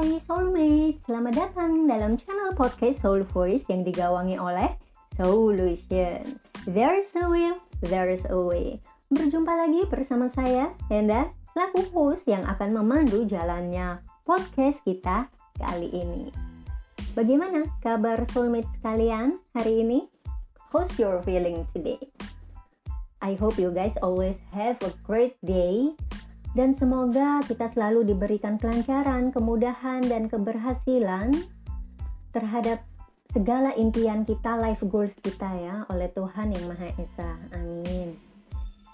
Hai Soulmate, selamat datang dalam channel podcast Soul Voice yang digawangi oleh Solution. There's a will, there's a way. Berjumpa lagi bersama saya, Enda, selaku host yang akan memandu jalannya podcast kita kali ini. Bagaimana kabar soulmate sekalian hari ini? How's your feeling today? I hope you guys always have a great day dan semoga kita selalu diberikan kelancaran, kemudahan, dan keberhasilan terhadap segala impian kita, life goals kita ya, oleh Tuhan Yang Maha Esa. Amin.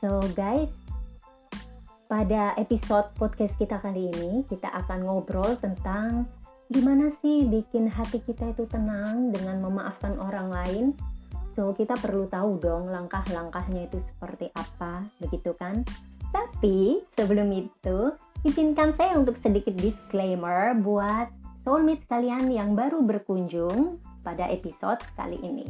So guys, pada episode podcast kita kali ini, kita akan ngobrol tentang gimana sih bikin hati kita itu tenang dengan memaafkan orang lain. So, kita perlu tahu dong langkah-langkahnya itu seperti apa, begitu kan? Tapi sebelum itu, izinkan saya untuk sedikit disclaimer buat soulmate kalian yang baru berkunjung pada episode kali ini.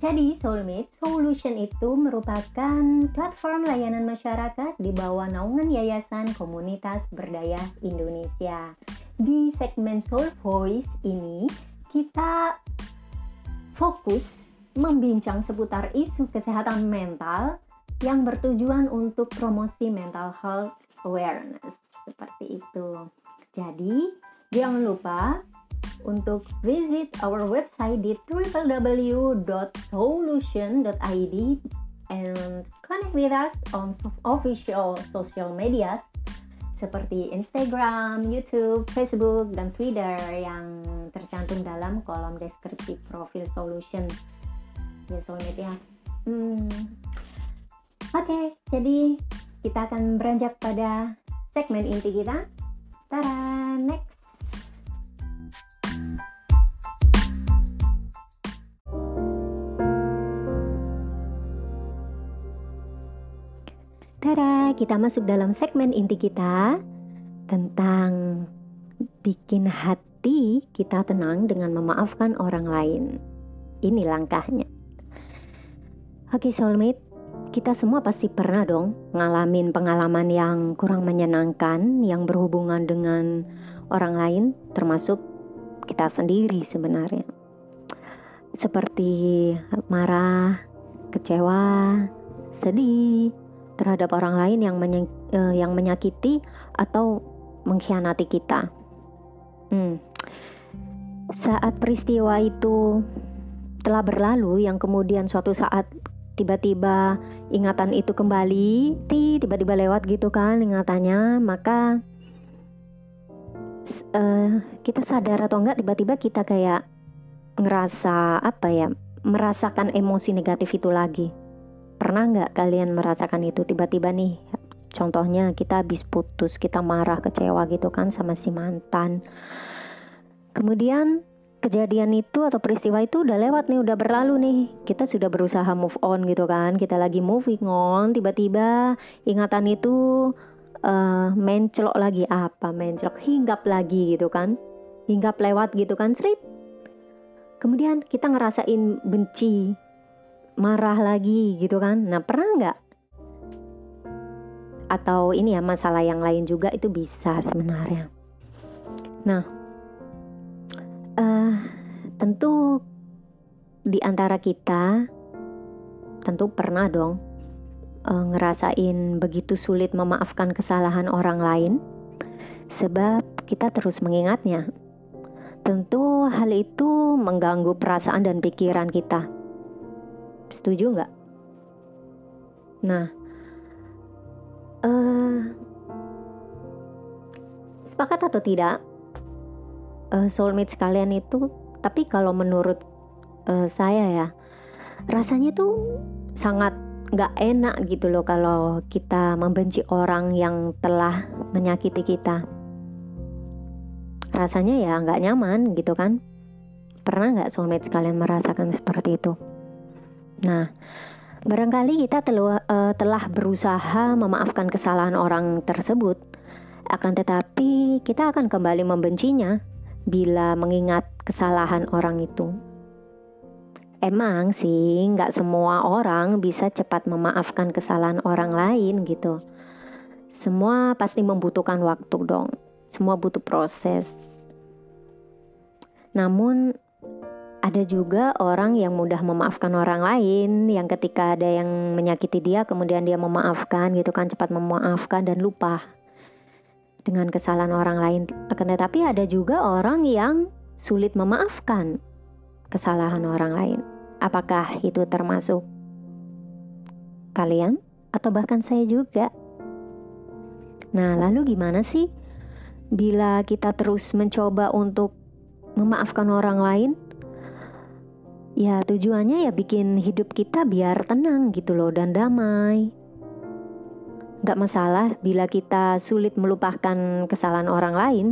Jadi, Soulmate Solution itu merupakan platform layanan masyarakat di bawah naungan Yayasan Komunitas Berdaya Indonesia. Di segmen Soul Voice ini, kita fokus membincang seputar isu kesehatan mental yang bertujuan untuk promosi mental health awareness seperti itu. Jadi, jangan lupa untuk visit our website di www.solution.id and connect with us on official social media seperti Instagram, YouTube, Facebook, dan Twitter yang tercantum dalam kolom deskripsi profil Solution. Ya, Soulmate ya. Hmm, Oke, jadi kita akan beranjak pada segmen inti kita. Tara, next. Tara, kita masuk dalam segmen inti kita tentang bikin hati kita tenang dengan memaafkan orang lain. Ini langkahnya. Oke, soulmate, kita semua pasti pernah dong ngalamin pengalaman yang kurang menyenangkan yang berhubungan dengan orang lain termasuk kita sendiri sebenarnya seperti marah, kecewa, sedih terhadap orang lain yang uh, yang menyakiti atau mengkhianati kita. Hmm. Saat peristiwa itu telah berlalu yang kemudian suatu saat tiba-tiba ingatan itu kembali, tiba-tiba lewat gitu kan ingatannya, maka uh, kita sadar atau enggak tiba-tiba kita kayak ngerasa apa ya, merasakan emosi negatif itu lagi. Pernah nggak kalian merasakan itu tiba-tiba nih? Contohnya kita habis putus, kita marah, kecewa gitu kan sama si mantan. Kemudian kejadian itu atau peristiwa itu udah lewat nih, udah berlalu nih. Kita sudah berusaha move on gitu kan. Kita lagi moving on, tiba-tiba ingatan itu uh, mencelok lagi apa? Mencelok hinggap lagi gitu kan. Hinggap lewat gitu kan, strip. Kemudian kita ngerasain benci, marah lagi gitu kan. Nah, pernah nggak? Atau ini ya masalah yang lain juga itu bisa sebenarnya. Nah, tentu di antara kita tentu pernah dong uh, ngerasain begitu sulit memaafkan kesalahan orang lain sebab kita terus mengingatnya. Tentu hal itu mengganggu perasaan dan pikiran kita. Setuju nggak? Nah, uh, sepakat atau tidak? Uh, soulmate sekalian itu tapi kalau menurut uh, saya ya rasanya tuh sangat nggak enak gitu loh kalau kita membenci orang yang telah menyakiti kita. Rasanya ya nggak nyaman gitu kan. Pernah nggak soulmate sekalian merasakan seperti itu? Nah barangkali kita telah, uh, telah berusaha memaafkan kesalahan orang tersebut akan tetapi kita akan kembali membencinya bila mengingat kesalahan orang itu. Emang sih, nggak semua orang bisa cepat memaafkan kesalahan orang lain gitu. Semua pasti membutuhkan waktu dong. Semua butuh proses. Namun ada juga orang yang mudah memaafkan orang lain, yang ketika ada yang menyakiti dia, kemudian dia memaafkan gitu kan, cepat memaafkan dan lupa dengan kesalahan orang lain. Akan tetapi ada juga orang yang sulit memaafkan kesalahan orang lain. Apakah itu termasuk kalian atau bahkan saya juga? Nah, lalu gimana sih bila kita terus mencoba untuk memaafkan orang lain? Ya tujuannya ya bikin hidup kita biar tenang gitu loh dan damai. Gak masalah bila kita sulit melupakan kesalahan orang lain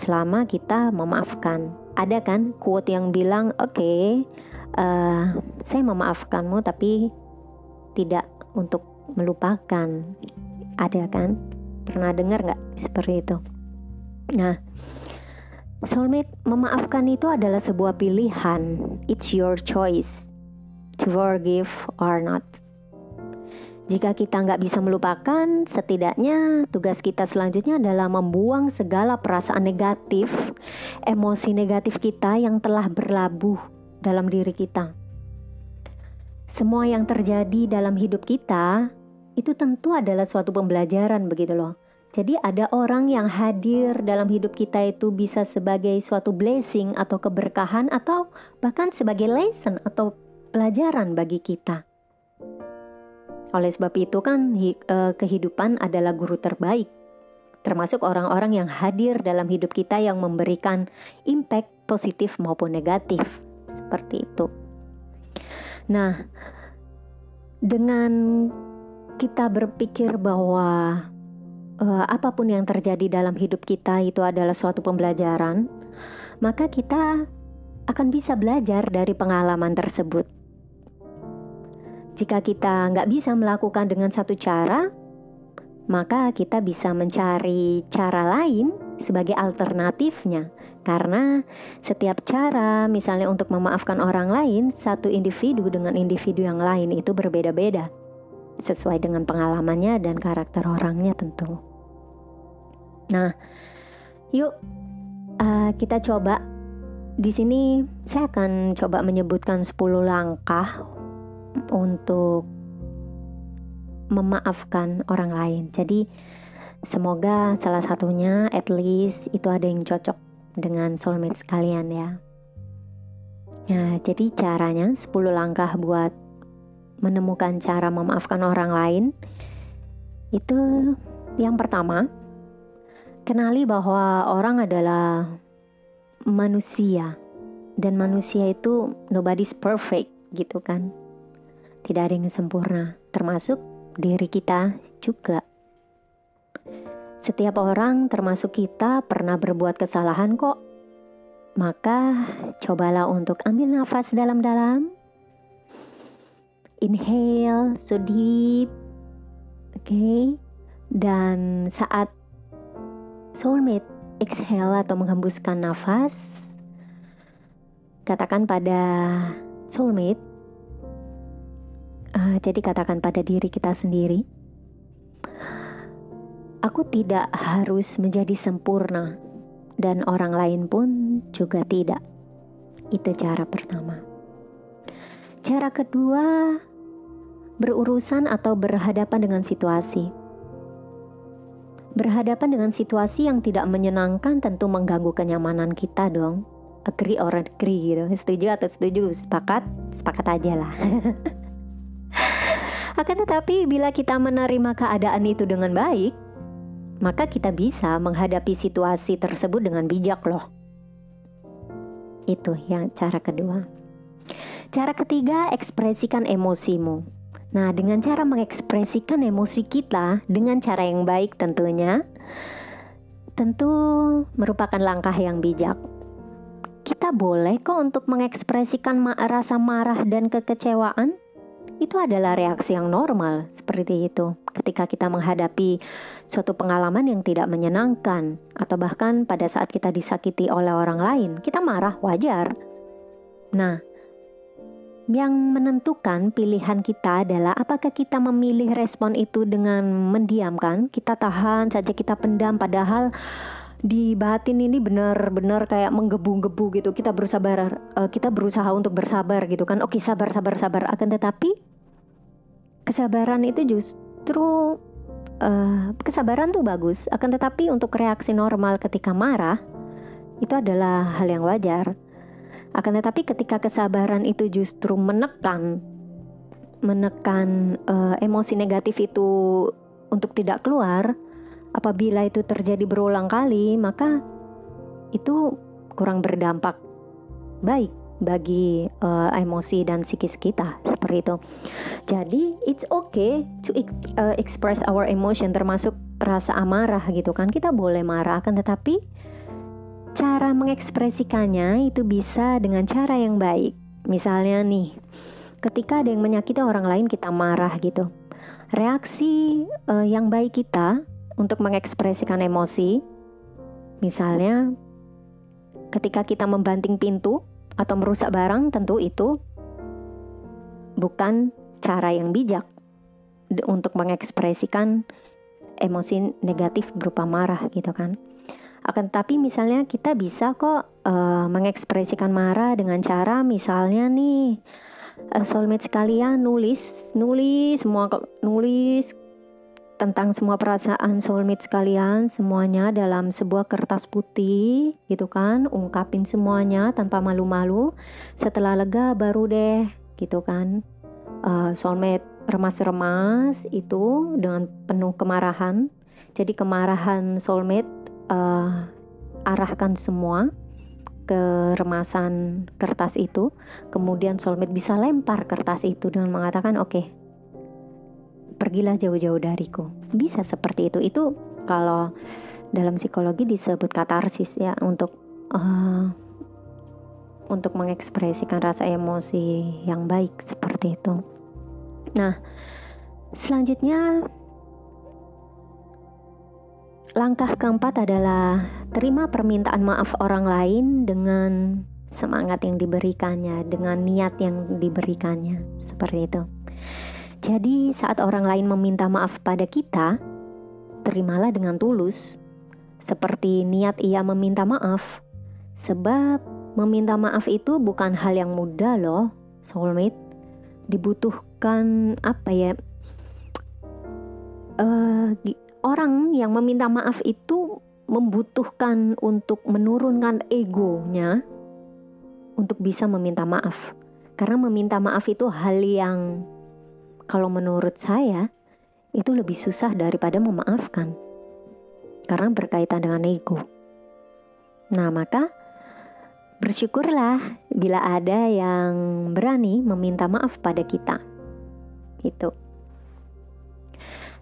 selama kita memaafkan. Ada kan quote yang bilang, oke, okay, uh, eh, saya memaafkanmu tapi tidak untuk melupakan. Ada kan? Pernah dengar nggak seperti itu? Nah, Soulmate, memaafkan itu adalah sebuah pilihan. It's your choice to forgive or not. Jika kita nggak bisa melupakan, setidaknya tugas kita selanjutnya adalah membuang segala perasaan negatif, emosi negatif kita yang telah berlabuh dalam diri kita. Semua yang terjadi dalam hidup kita itu tentu adalah suatu pembelajaran begitu loh. Jadi ada orang yang hadir dalam hidup kita itu bisa sebagai suatu blessing atau keberkahan atau bahkan sebagai lesson atau pelajaran bagi kita. Oleh sebab itu kan eh, kehidupan adalah guru terbaik. Termasuk orang-orang yang hadir dalam hidup kita yang memberikan impact positif maupun negatif. Seperti itu. Nah, dengan kita berpikir bahwa uh, apa pun yang terjadi dalam hidup kita itu adalah suatu pembelajaran, maka kita akan bisa belajar dari pengalaman tersebut. Jika kita nggak bisa melakukan dengan satu cara, maka kita bisa mencari cara lain sebagai alternatifnya. Karena setiap cara, misalnya untuk memaafkan orang lain, satu individu dengan individu yang lain itu berbeda-beda, sesuai dengan pengalamannya dan karakter orangnya tentu. Nah, yuk uh, kita coba. Di sini saya akan coba menyebutkan 10 langkah untuk memaafkan orang lain. Jadi semoga salah satunya at least itu ada yang cocok dengan soulmate sekalian ya. Nah, jadi caranya 10 langkah buat menemukan cara memaafkan orang lain itu yang pertama Kenali bahwa orang adalah manusia dan manusia itu nobody's perfect gitu kan. Tidak ada yang sempurna, termasuk diri kita juga. Setiap orang termasuk kita pernah berbuat kesalahan kok. Maka cobalah untuk ambil nafas dalam-dalam. Inhale so deep. Oke. Okay? Dan saat soulmate exhale atau menghembuskan nafas katakan pada soulmate jadi katakan pada diri kita sendiri aku tidak harus menjadi sempurna dan orang lain pun juga tidak itu cara pertama cara kedua berurusan atau berhadapan dengan situasi Berhadapan dengan situasi yang tidak menyenangkan tentu mengganggu kenyamanan kita dong. Agree or agree gitu. Setuju atau setuju? Sepakat? Sepakat aja lah. Akan tetapi bila kita menerima keadaan itu dengan baik, maka kita bisa menghadapi situasi tersebut dengan bijak loh. Itu yang cara kedua. Cara ketiga, ekspresikan emosimu. Nah, dengan cara mengekspresikan emosi kita dengan cara yang baik tentunya, tentu merupakan langkah yang bijak. Kita boleh kok untuk mengekspresikan rasa marah dan kekecewaan. Itu adalah reaksi yang normal, seperti itu. Ketika kita menghadapi suatu pengalaman yang tidak menyenangkan, atau bahkan pada saat kita disakiti oleh orang lain, kita marah wajar. Nah, yang menentukan pilihan kita adalah apakah kita memilih respon itu dengan mendiamkan, kita tahan saja, kita pendam, padahal di batin ini benar-benar kayak menggebu-gebu gitu. Kita berusaha uh, kita berusaha untuk bersabar gitu kan. Oke sabar sabar sabar. Akan tetapi kesabaran itu justru uh, kesabaran tuh bagus. Akan tetapi untuk reaksi normal ketika marah itu adalah hal yang wajar. Akan tetapi ketika kesabaran itu justru menekan menekan uh, emosi negatif itu untuk tidak keluar apabila itu terjadi berulang kali, maka itu kurang berdampak baik bagi uh, emosi dan psikis kita seperti itu. Jadi it's okay to uh, express our emotion termasuk rasa amarah gitu kan. Kita boleh marah kan tetapi cara mengekspresikannya itu bisa dengan cara yang baik. Misalnya nih, ketika ada yang menyakiti orang lain kita marah gitu. Reaksi uh, yang baik kita untuk mengekspresikan emosi. Misalnya, ketika kita membanting pintu atau merusak barang, tentu itu bukan cara yang bijak untuk mengekspresikan emosi negatif berupa marah gitu kan. Akan tetapi misalnya kita bisa kok uh, mengekspresikan marah dengan cara misalnya nih uh, soulmate sekalian nulis nulis semua nulis tentang semua perasaan soulmate sekalian semuanya dalam sebuah kertas putih gitu kan? Ungkapin semuanya tanpa malu-malu. Setelah lega baru deh gitu kan? Uh, soulmate remas-remas itu dengan penuh kemarahan. Jadi kemarahan soulmate uh, arahkan semua ke remasan kertas itu. Kemudian soulmate bisa lempar kertas itu dengan mengatakan oke okay, pergilah jauh-jauh dariku. Bisa seperti itu. Itu kalau dalam psikologi disebut katarsis ya untuk uh, untuk mengekspresikan rasa emosi yang baik seperti itu. Nah, selanjutnya langkah keempat adalah terima permintaan maaf orang lain dengan semangat yang diberikannya, dengan niat yang diberikannya, seperti itu. Jadi, saat orang lain meminta maaf pada kita, terimalah dengan tulus, seperti niat ia meminta maaf, sebab meminta maaf itu bukan hal yang mudah, loh, soulmate. Dibutuhkan apa ya? Uh, orang yang meminta maaf itu membutuhkan untuk menurunkan egonya untuk bisa meminta maaf. Karena meminta maaf itu hal yang kalau menurut saya itu lebih susah daripada memaafkan. Karena berkaitan dengan ego. Nah, maka bersyukurlah bila ada yang berani meminta maaf pada kita. Itu.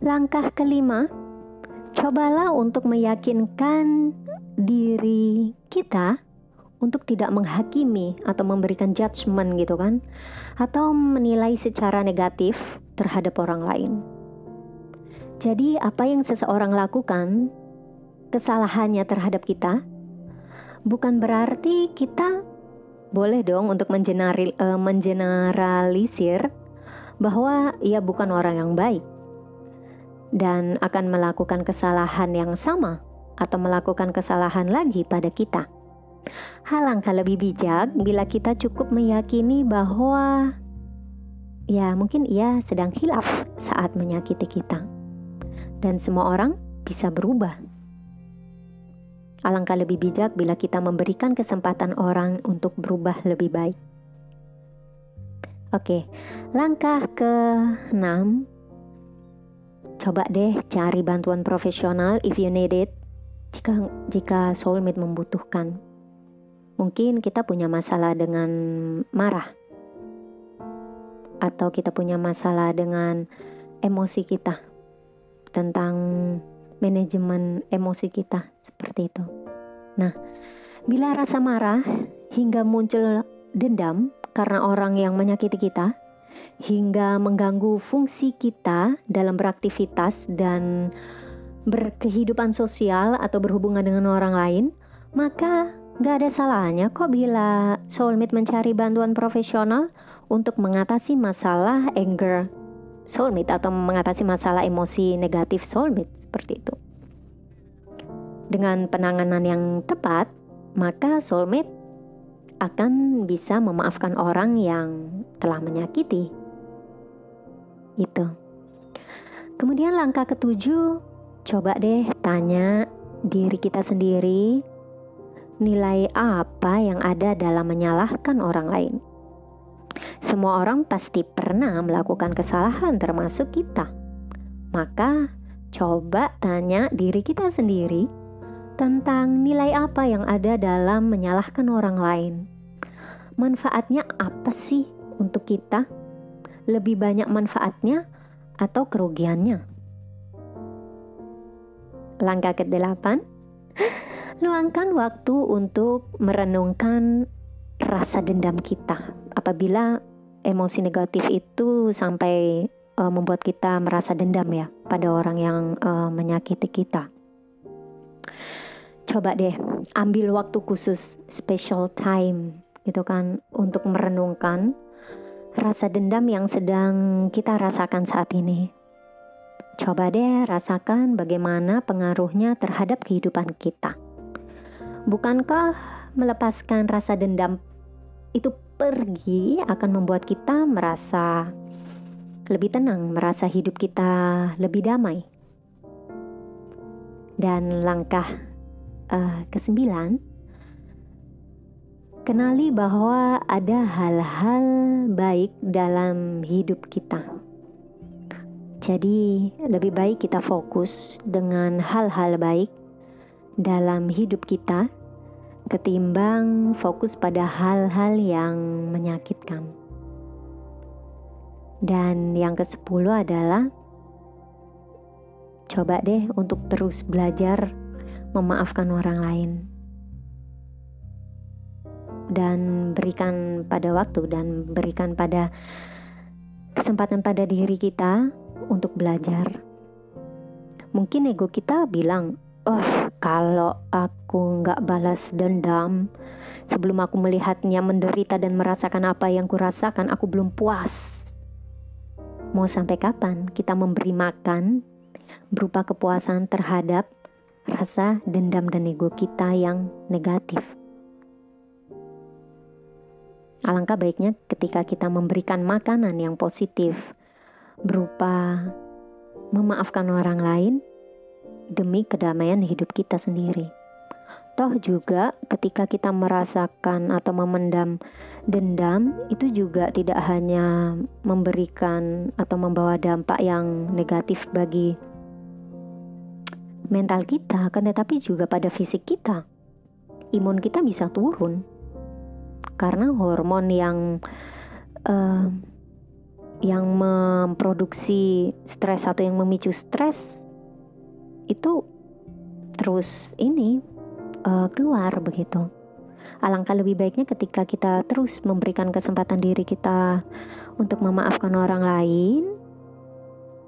Langkah kelima, cobalah untuk meyakinkan diri kita untuk tidak menghakimi atau memberikan judgement gitu kan atau menilai secara negatif terhadap orang lain. Jadi apa yang seseorang lakukan kesalahannya terhadap kita bukan berarti kita boleh dong untuk menjenari, uh, mengeneralisir bahwa ia bukan orang yang baik dan akan melakukan kesalahan yang sama atau melakukan kesalahan lagi pada kita. Halangkah lebih bijak bila kita cukup meyakini bahwa ya mungkin ia sedang hilaf saat menyakiti kita. Dan semua orang bisa berubah. Alangkah lebih bijak bila kita memberikan kesempatan orang untuk berubah lebih baik. Oke, langkah ke-6 Coba deh cari bantuan profesional if you need it jika jika soulmate membutuhkan. Mungkin kita punya masalah dengan marah, atau kita punya masalah dengan emosi kita, tentang manajemen emosi kita, seperti itu. Nah, bila rasa marah hingga muncul dendam karena orang yang menyakiti kita, hingga mengganggu fungsi kita dalam beraktivitas dan berkehidupan sosial atau berhubungan dengan orang lain, maka Gak ada salahnya kok bila soulmate mencari bantuan profesional untuk mengatasi masalah anger soulmate atau mengatasi masalah emosi negatif soulmate seperti itu. Dengan penanganan yang tepat, maka soulmate akan bisa memaafkan orang yang telah menyakiti. Itu. Kemudian langkah ketujuh, coba deh tanya diri kita sendiri, nilai apa yang ada dalam menyalahkan orang lain. Semua orang pasti pernah melakukan kesalahan termasuk kita. Maka coba tanya diri kita sendiri tentang nilai apa yang ada dalam menyalahkan orang lain. Manfaatnya apa sih untuk kita? Lebih banyak manfaatnya atau kerugiannya? Langkah ke-8 Luangkan waktu untuk merenungkan rasa dendam kita. Apabila emosi negatif itu sampai uh, membuat kita merasa dendam ya pada orang yang uh, menyakiti kita. Coba deh ambil waktu khusus special time gitu kan untuk merenungkan rasa dendam yang sedang kita rasakan saat ini. Coba deh rasakan bagaimana pengaruhnya terhadap kehidupan kita. Bukankah melepaskan rasa dendam itu pergi akan membuat kita merasa lebih tenang, merasa hidup kita lebih damai. Dan langkah uh, kesembilan, kenali bahwa ada hal-hal baik dalam hidup kita. Jadi, lebih baik kita fokus dengan hal-hal baik dalam hidup kita ketimbang fokus pada hal-hal yang menyakitkan. Dan yang ke-10 adalah coba deh untuk terus belajar memaafkan orang lain. Dan berikan pada waktu dan berikan pada kesempatan pada diri kita untuk belajar. Mungkin ego kita bilang, oh kalau aku nggak balas dendam sebelum aku melihatnya menderita dan merasakan apa yang kurasakan aku belum puas. Mau sampai kapan kita memberi makan berupa kepuasan terhadap rasa dendam dan ego kita yang negatif? Alangkah baiknya ketika kita memberikan makanan yang positif berupa memaafkan orang lain demi kedamaian hidup kita sendiri. Toh juga ketika kita merasakan atau memendam dendam itu juga tidak hanya memberikan atau membawa dampak yang negatif bagi mental kita kan tetapi juga pada fisik kita. Imun kita bisa turun karena hormon yang uh, yang memproduksi stres atau yang memicu stres itu terus ini uh, keluar begitu. Alangkah lebih baiknya ketika kita terus memberikan kesempatan diri kita untuk memaafkan orang lain,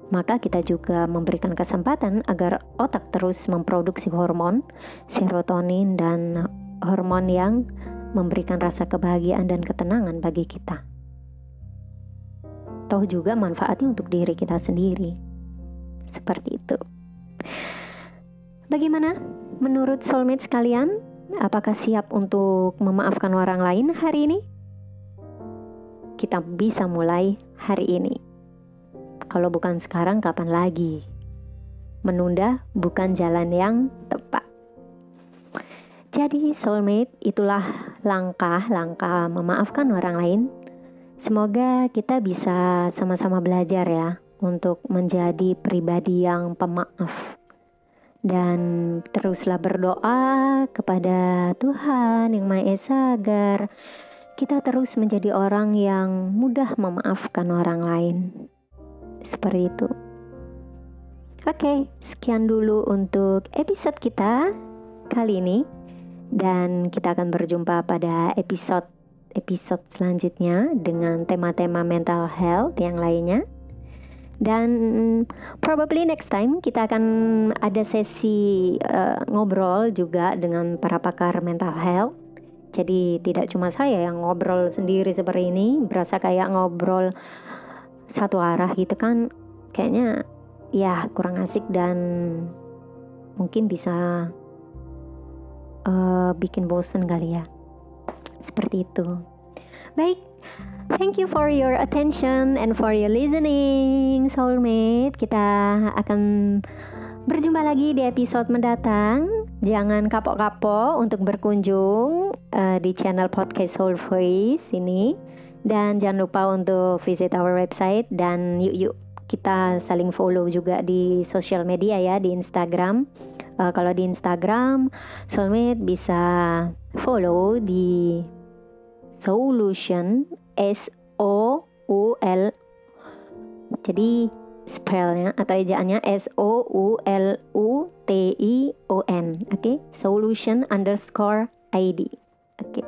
maka kita juga memberikan kesempatan agar otak terus memproduksi hormon serotonin dan hormon yang memberikan rasa kebahagiaan dan ketenangan bagi kita. Toh juga manfaatnya untuk diri kita sendiri. Seperti itu. Bagaimana menurut soulmate sekalian? Apakah siap untuk memaafkan orang lain hari ini? Kita bisa mulai hari ini. Kalau bukan sekarang, kapan lagi? Menunda bukan jalan yang tepat. Jadi, soulmate itulah langkah-langkah memaafkan orang lain. Semoga kita bisa sama-sama belajar ya untuk menjadi pribadi yang pemaaf dan teruslah berdoa kepada Tuhan yang Maha Esa agar kita terus menjadi orang yang mudah memaafkan orang lain. Seperti itu. Oke, sekian dulu untuk episode kita kali ini dan kita akan berjumpa pada episode episode selanjutnya dengan tema-tema mental health yang lainnya. Dan probably next time kita akan ada sesi uh, ngobrol juga dengan para pakar mental health. Jadi tidak cuma saya yang ngobrol sendiri seperti ini, berasa kayak ngobrol satu arah gitu kan. Kayaknya ya kurang asik dan mungkin bisa uh, bikin bosen kali ya seperti itu baik Thank you for your attention and for your listening, soulmate. Kita akan berjumpa lagi di episode mendatang. Jangan kapok-kapok untuk berkunjung uh, di channel podcast Soul Voice ini dan jangan lupa untuk visit our website dan yuk yuk kita saling follow juga di sosial media ya di Instagram. Uh, kalau di Instagram, soulmate bisa follow di solution S O U L. Jadi spellnya atau ejaannya S O U L U T I O N. Oke? Okay? solution underscore ID oke. Okay.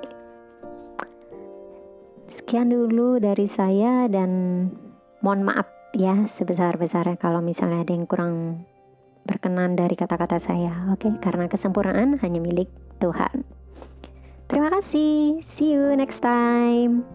sekian dulu dari saya dan mohon maaf ya sebesar-besarnya kalau misalnya ada yang kurang berkenan dari kata-kata saya. Oke? Okay? karena kesempurnaan hanya milik Tuhan. Terima kasih. See you next time